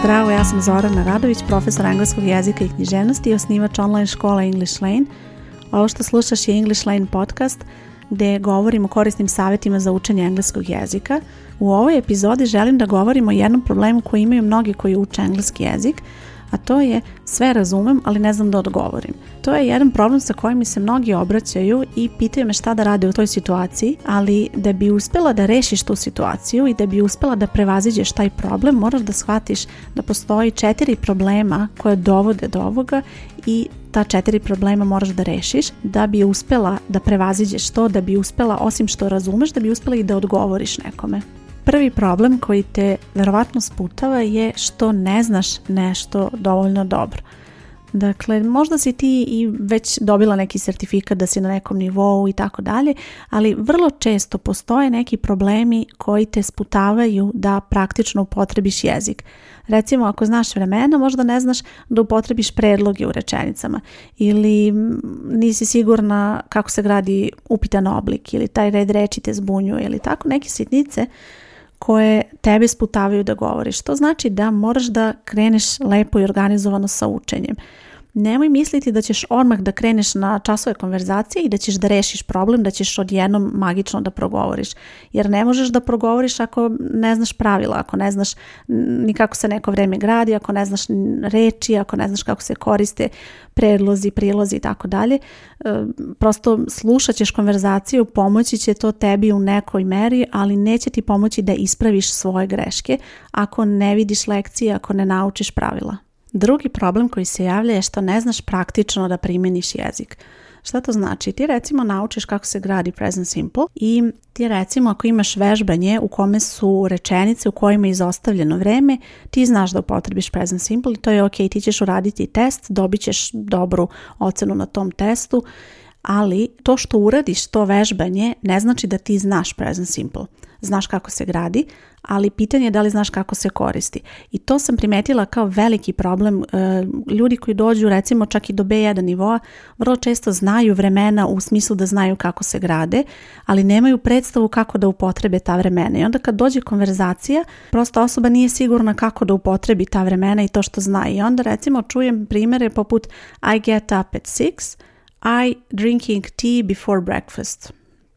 Zdravo, ja sam Zorana Radović, profesor engleskog jezika i književnosti i osnivač online škola English Lane. Ovo što slušaš je English Lane podcast gdje govorim o korisnim savjetima za učenje engleskog jezika. U ovoj epizodi želim da govorim o jednom problemu koji imaju mnogi koji uče engleski jezik, a to je sve razumem, ali ne znam da odgovorim. To je jedan problem sa kojim mi se mnogi obraćaju i pitaju me šta da rade u toj situaciji, ali da bi uspela da rešiš tu situaciju i da bi uspela da prevaziđeš taj problem, moraš da shvatiš da postoji četiri problema koje dovode do ovoga i ta četiri problema moraš da rešiš da bi uspela da prevaziđeš to, da bi uspela osim što razumeš, da bi uspela i da odgovoriš nekome. Prvi problem koji te verovatno sputava je što ne znaš nešto dovoljno dobro. Dakle, možda si ti i već dobila neki sertifikat da si na nekom nivou i tako dalje, ali vrlo često postoje neki problemi koji te sputavaju da praktično upotrebiš jezik. Recimo, ako znaš vremena, možda ne znaš da upotrebiš predloge u rečenicama ili nisi sigurna kako se gradi upitan oblik ili taj red reči te zbunjuje ili tako neke sitnice koje tebe sputavaju da govoriš. To znači da moraš da kreneš lepo i organizovano sa učenjem nemoj misliti da ćeš odmah da kreneš na časove konverzacije i da ćeš da rešiš problem, da ćeš odjednom magično da progovoriš. Jer ne možeš da progovoriš ako ne znaš pravila, ako ne znaš ni kako se neko vrijeme gradi, ako ne znaš reči, ako ne znaš kako se koriste predlozi, prilozi i tako dalje. E, prosto slušat ćeš konverzaciju, pomoći će to tebi u nekoj meri, ali neće ti pomoći da ispraviš svoje greške ako ne vidiš lekcije, ako ne naučiš pravila. Drugi problem koji se javlja je što ne znaš praktično da primjeniš jezik. Šta to znači? Ti recimo naučiš kako se gradi present simple i ti recimo ako imaš vežbanje u kome su rečenice u kojima je izostavljeno vreme, ti znaš da upotrebiš present simple i to je ok, ti ćeš uraditi test, dobit ćeš dobru ocenu na tom testu ali to što uradiš to vežbanje ne znači da ti znaš present simple. Znaš kako se gradi, ali pitanje je da li znaš kako se koristi. I to sam primetila kao veliki problem. E, ljudi koji dođu recimo čak i do B1 nivoa vrlo često znaju vremena u smislu da znaju kako se grade, ali nemaju predstavu kako da upotrebe ta vremena. I onda kad dođe konverzacija, prosto osoba nije sigurna kako da upotrebi ta vremena i to što zna. I onda recimo čujem primere poput I get up at 6 i drinking tea before breakfast.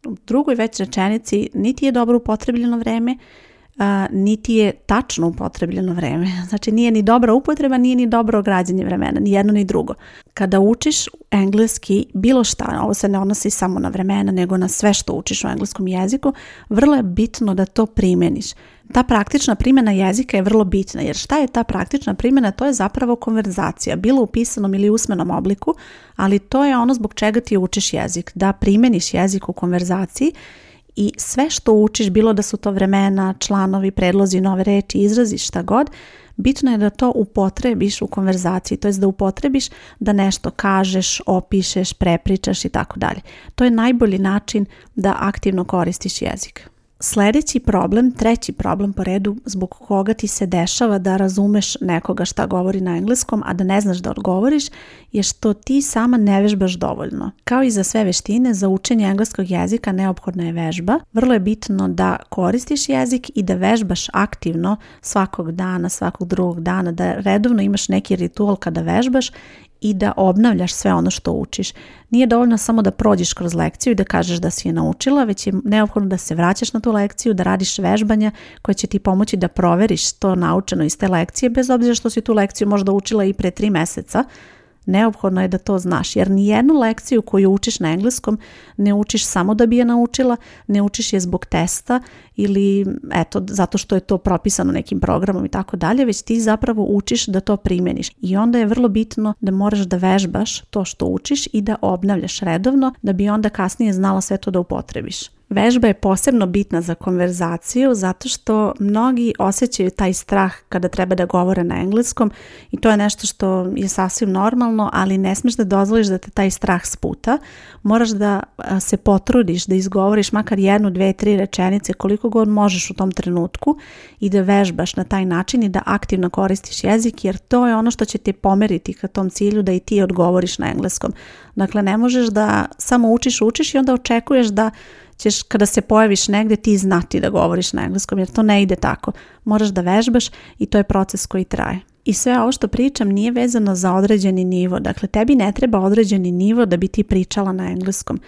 U drugoj već rečenici niti je dobro upotrebljeno vreme, niti je tačno upotrebljeno vreme. Znači nije ni dobra upotreba, nije ni dobro građenje vremena, ni jedno ni drugo. Kada učiš engleski bilo šta, ovo se ne odnosi samo na vremena, nego na sve što učiš u engleskom jeziku, vrlo je bitno da to primeniš. Ta praktična primjena jezika je vrlo bitna jer šta je ta praktična primjena? To je zapravo konverzacija, bilo u pisanom ili usmenom obliku, ali to je ono zbog čega ti učiš jezik, da primjeniš jezik u konverzaciji i sve što učiš, bilo da su to vremena, članovi, predlozi, nove reči, izrazi, šta god, bitno je da to upotrebiš u konverzaciji, to jest da upotrebiš da nešto kažeš, opišeš, prepričaš i tako dalje. To je najbolji način da aktivno koristiš jezik. Sljedeći problem, treći problem po redu zbog koga ti se dešava da razumeš nekoga šta govori na engleskom, a da ne znaš da odgovoriš, je što ti sama ne vežbaš dovoljno. Kao i za sve veštine, za učenje engleskog jezika neophodna je vežba. Vrlo je bitno da koristiš jezik i da vežbaš aktivno svakog dana, svakog drugog dana, da redovno imaš neki ritual kada vežbaš i da obnavljaš sve ono što učiš. Nije dovoljno samo da prođeš kroz lekciju i da kažeš da si je naučila, već je neophodno da se vraćaš na tu lekciju, da radiš vežbanja koje će ti pomoći da proveriš to naučeno iz te lekcije, bez obzira što si tu lekciju možda učila i pre tri meseca, Neophodno je da to znaš, jer nijednu lekciju koju učiš na engleskom ne učiš samo da bi je naučila, ne učiš je zbog testa ili eto zato što je to propisano nekim programom i tako dalje, već ti zapravo učiš da to primjeniš. I onda je vrlo bitno da moraš da vežbaš to što učiš i da obnavljaš redovno da bi onda kasnije znala sve to da upotrebiš. Vežba je posebno bitna za konverzaciju zato što mnogi osjećaju taj strah kada treba da govore na engleskom i to je nešto što je sasvim normalno, ali ne smiješ da dozvoliš da te taj strah sputa. Moraš da se potrudiš da izgovoriš makar jednu, dve, tri rečenice koliko god možeš u tom trenutku i da vežbaš na taj način i da aktivno koristiš jezik jer to je ono što će te pomeriti ka tom cilju da i ti odgovoriš na engleskom. Dakle, ne možeš da samo učiš, učiš i onda očekuješ da ćeš kada se pojaviš negdje ti znati da govoriš na engleskom jer to ne ide tako. Moraš da vežbaš i to je proces koji traje. I sve ovo što pričam nije vezano za određeni nivo. Dakle, tebi ne treba određeni nivo da bi ti pričala na engleskom.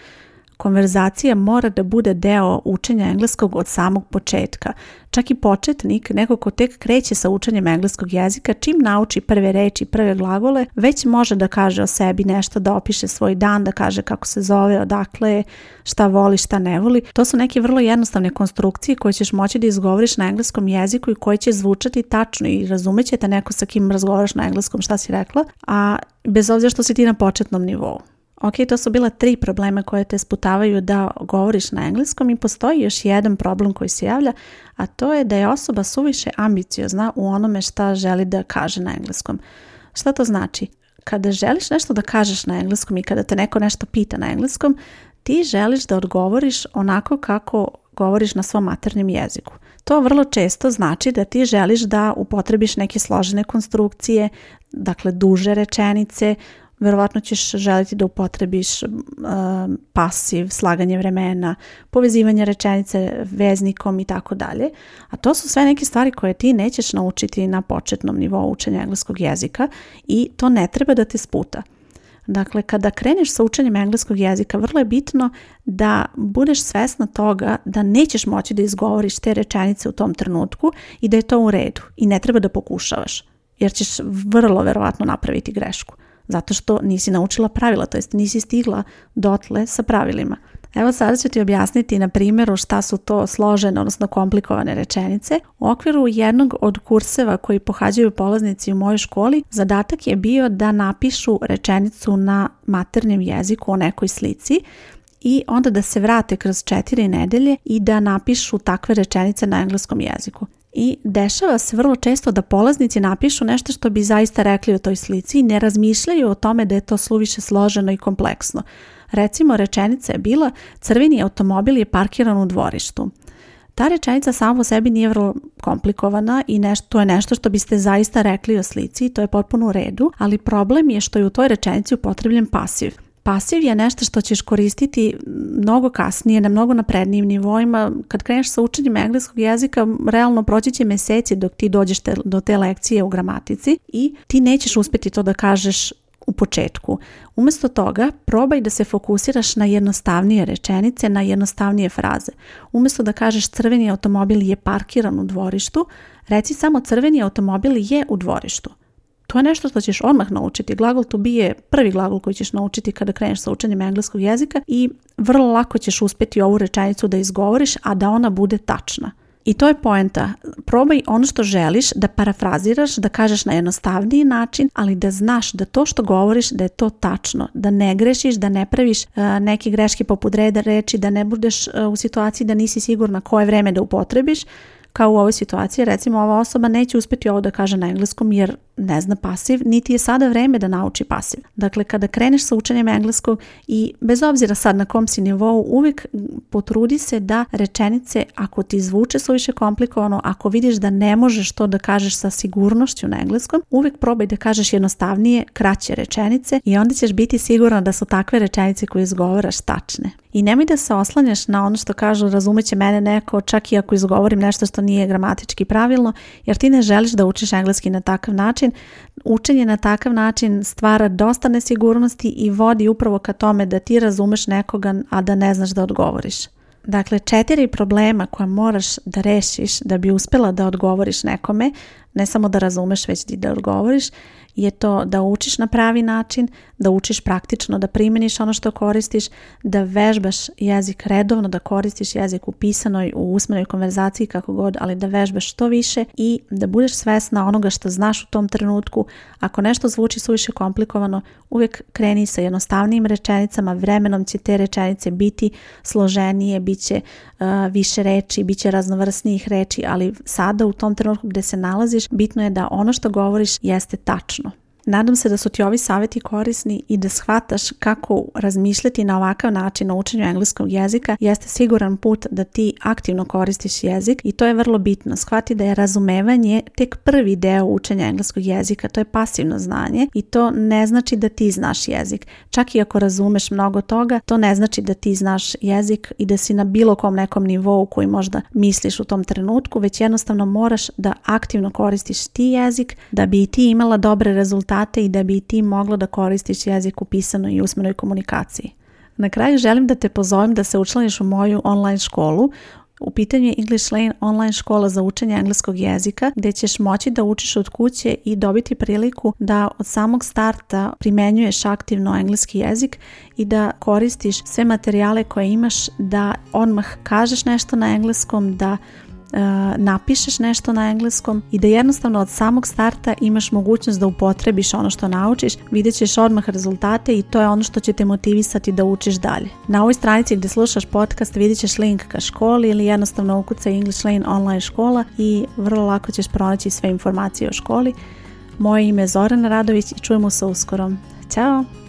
Konverzacija mora da bude deo učenja engleskog od samog početka. Čak i početnik, neko ko tek kreće sa učenjem engleskog jezika, čim nauči prve reči, prve glagole, već može da kaže o sebi nešto, da opiše svoj dan, da kaže kako se zove, odakle je, šta voli, šta ne voli. To su neke vrlo jednostavne konstrukcije koje ćeš moći da izgovoriš na engleskom jeziku i koje će zvučati tačno i razumeće te neko sa kim razgovaraš na engleskom šta si rekla, a bez obzira što si ti na početnom nivou. Ok, to su bila tri problema koje te sputavaju da govoriš na engleskom i postoji još jedan problem koji se javlja, a to je da je osoba suviše ambiciozna u onome šta želi da kaže na engleskom. Šta to znači? Kada želiš nešto da kažeš na engleskom i kada te neko nešto pita na engleskom, ti želiš da odgovoriš onako kako govoriš na svom maternjem jeziku. To vrlo često znači da ti želiš da upotrebiš neke složene konstrukcije, dakle duže rečenice, verovatno ćeš želiti da upotrebiš uh, pasiv, slaganje vremena, povezivanje rečenice veznikom i tako dalje. A to su sve neke stvari koje ti nećeš naučiti na početnom nivou učenja engleskog jezika i to ne treba da te sputa. Dakle, kada kreneš sa učenjem engleskog jezika, vrlo je bitno da budeš svesna toga da nećeš moći da izgovoriš te rečenice u tom trenutku i da je to u redu i ne treba da pokušavaš, jer ćeš vrlo verovatno napraviti grešku. Zato što nisi naučila pravila, to jest nisi stigla dotle sa pravilima. Evo sada ću ti objasniti na primjeru šta su to složene, odnosno komplikovane rečenice. U okviru jednog od kurseva koji pohađaju polaznici u mojoj školi, zadatak je bio da napišu rečenicu na maternjem jeziku o nekoj slici i onda da se vrate kroz četiri nedelje i da napišu takve rečenice na engleskom jeziku. I dešava se vrlo često da polaznici napišu nešto što bi zaista rekli o toj slici i ne razmišljaju o tome da je to sluviše složeno i kompleksno. Recimo rečenica je bila crveni automobil je parkiran u dvorištu. Ta rečenica samo po sebi nije vrlo komplikovana i nešto, to je nešto što biste zaista rekli o slici i to je potpuno u redu, ali problem je što je u toj rečenici upotrebljen pasiv. Pasiv je nešto što ćeš koristiti mnogo kasnije, na mnogo naprednijim nivoima. Kad kreneš sa učenjem engleskog jezika, realno proći će meseci dok ti dođeš do te lekcije u gramatici i ti nećeš uspjeti to da kažeš u početku. Umjesto toga, probaj da se fokusiraš na jednostavnije rečenice, na jednostavnije fraze. Umjesto da kažeš crveni automobil je parkiran u dvorištu, reci samo crveni automobil je u dvorištu. To je nešto što ćeš odmah naučiti. Glagol to je prvi glagol koji ćeš naučiti kada kreneš sa učenjem engleskog jezika i vrlo lako ćeš uspjeti ovu rečenicu da izgovoriš, a da ona bude tačna. I to je poenta. Probaj ono što želiš da parafraziraš, da kažeš na jednostavniji način, ali da znaš da to što govoriš da je to tačno, da ne grešiš, da ne praviš uh, neke greške poput reda reči, da ne budeš e, u situaciji da nisi sigurna koje vreme da upotrebiš, kao u ovoj situaciji, recimo ova osoba neće uspjeti ovo da kaže na engleskom jer ne zna pasiv, niti je sada vrijeme da nauči pasiv. Dakle, kada kreneš sa učenjem engleskog i bez obzira sad na kom si nivou, uvijek potrudi se da rečenice, ako ti zvuče više komplikovano, ako vidiš da ne možeš to da kažeš sa sigurnošću na engleskom, uvijek probaj da kažeš jednostavnije, kraće rečenice i onda ćeš biti siguran da su takve rečenice koje izgovaraš tačne. I nemoj da se oslanjaš na ono što kažu razumeće mene neko, čak i ako izgovorim nešto što nije gramatički pravilno jer ti ne želiš da učiš engleski na takav način. Učenje na takav način stvara dosta nesigurnosti i vodi upravo ka tome da ti razumeš nekoga, a da ne znaš da odgovoriš. Dakle, četiri problema koja moraš da rešiš da bi uspjela da odgovoriš nekome, ne samo da razumeš, već i da odgovoriš, je to da učiš na pravi način, da učiš praktično, da primjeniš ono što koristiš, da vežbaš jezik redovno, da koristiš jezik u pisanoj, u usmenoj konverzaciji kako god, ali da vežbaš što više i da budeš svesna onoga što znaš u tom trenutku. Ako nešto zvuči suviše komplikovano, uvijek kreni sa jednostavnijim rečenicama, vremenom će te rečenice biti složenije, bit će eh, više reči, bit će raznovrsnijih reči, ali sada u tom trenutku gdje se nalaziš, bitno je da ono što govoriš jeste tačno. Nadam se da su ti ovi savjeti korisni i da shvataš kako razmišljati na ovakav način na učenju engleskog jezika jeste siguran put da ti aktivno koristiš jezik i to je vrlo bitno. Shvati da je razumevanje tek prvi deo učenja engleskog jezika, to je pasivno znanje i to ne znači da ti znaš jezik. Čak i ako razumeš mnogo toga, to ne znači da ti znaš jezik i da si na bilo kom nekom nivou koji možda misliš u tom trenutku, već jednostavno moraš da aktivno koristiš ti jezik da bi i ti imala dobre rezultate rezultate i da bi ti mogla da koristiš jezik u pisanoj i usmenoj komunikaciji. Na kraju želim da te pozovem da se učlaniš u moju online školu u pitanju je English Lane online škola za učenje engleskog jezika gdje ćeš moći da učiš od kuće i dobiti priliku da od samog starta primenjuješ aktivno engleski jezik i da koristiš sve materijale koje imaš, da odmah kažeš nešto na engleskom, da E, napišeš nešto na engleskom i da jednostavno od samog starta imaš mogućnost da upotrebiš ono što naučiš, vidjet ćeš odmah rezultate i to je ono što će te motivisati da učiš dalje. Na ovoj stranici gdje slušaš podcast vidjet ćeš link ka školi ili jednostavno ukucaj English Lane online škola i vrlo lako ćeš pronaći sve informacije o školi. Moje ime je Zorana Radović i čujemo se uskoro. Ćao!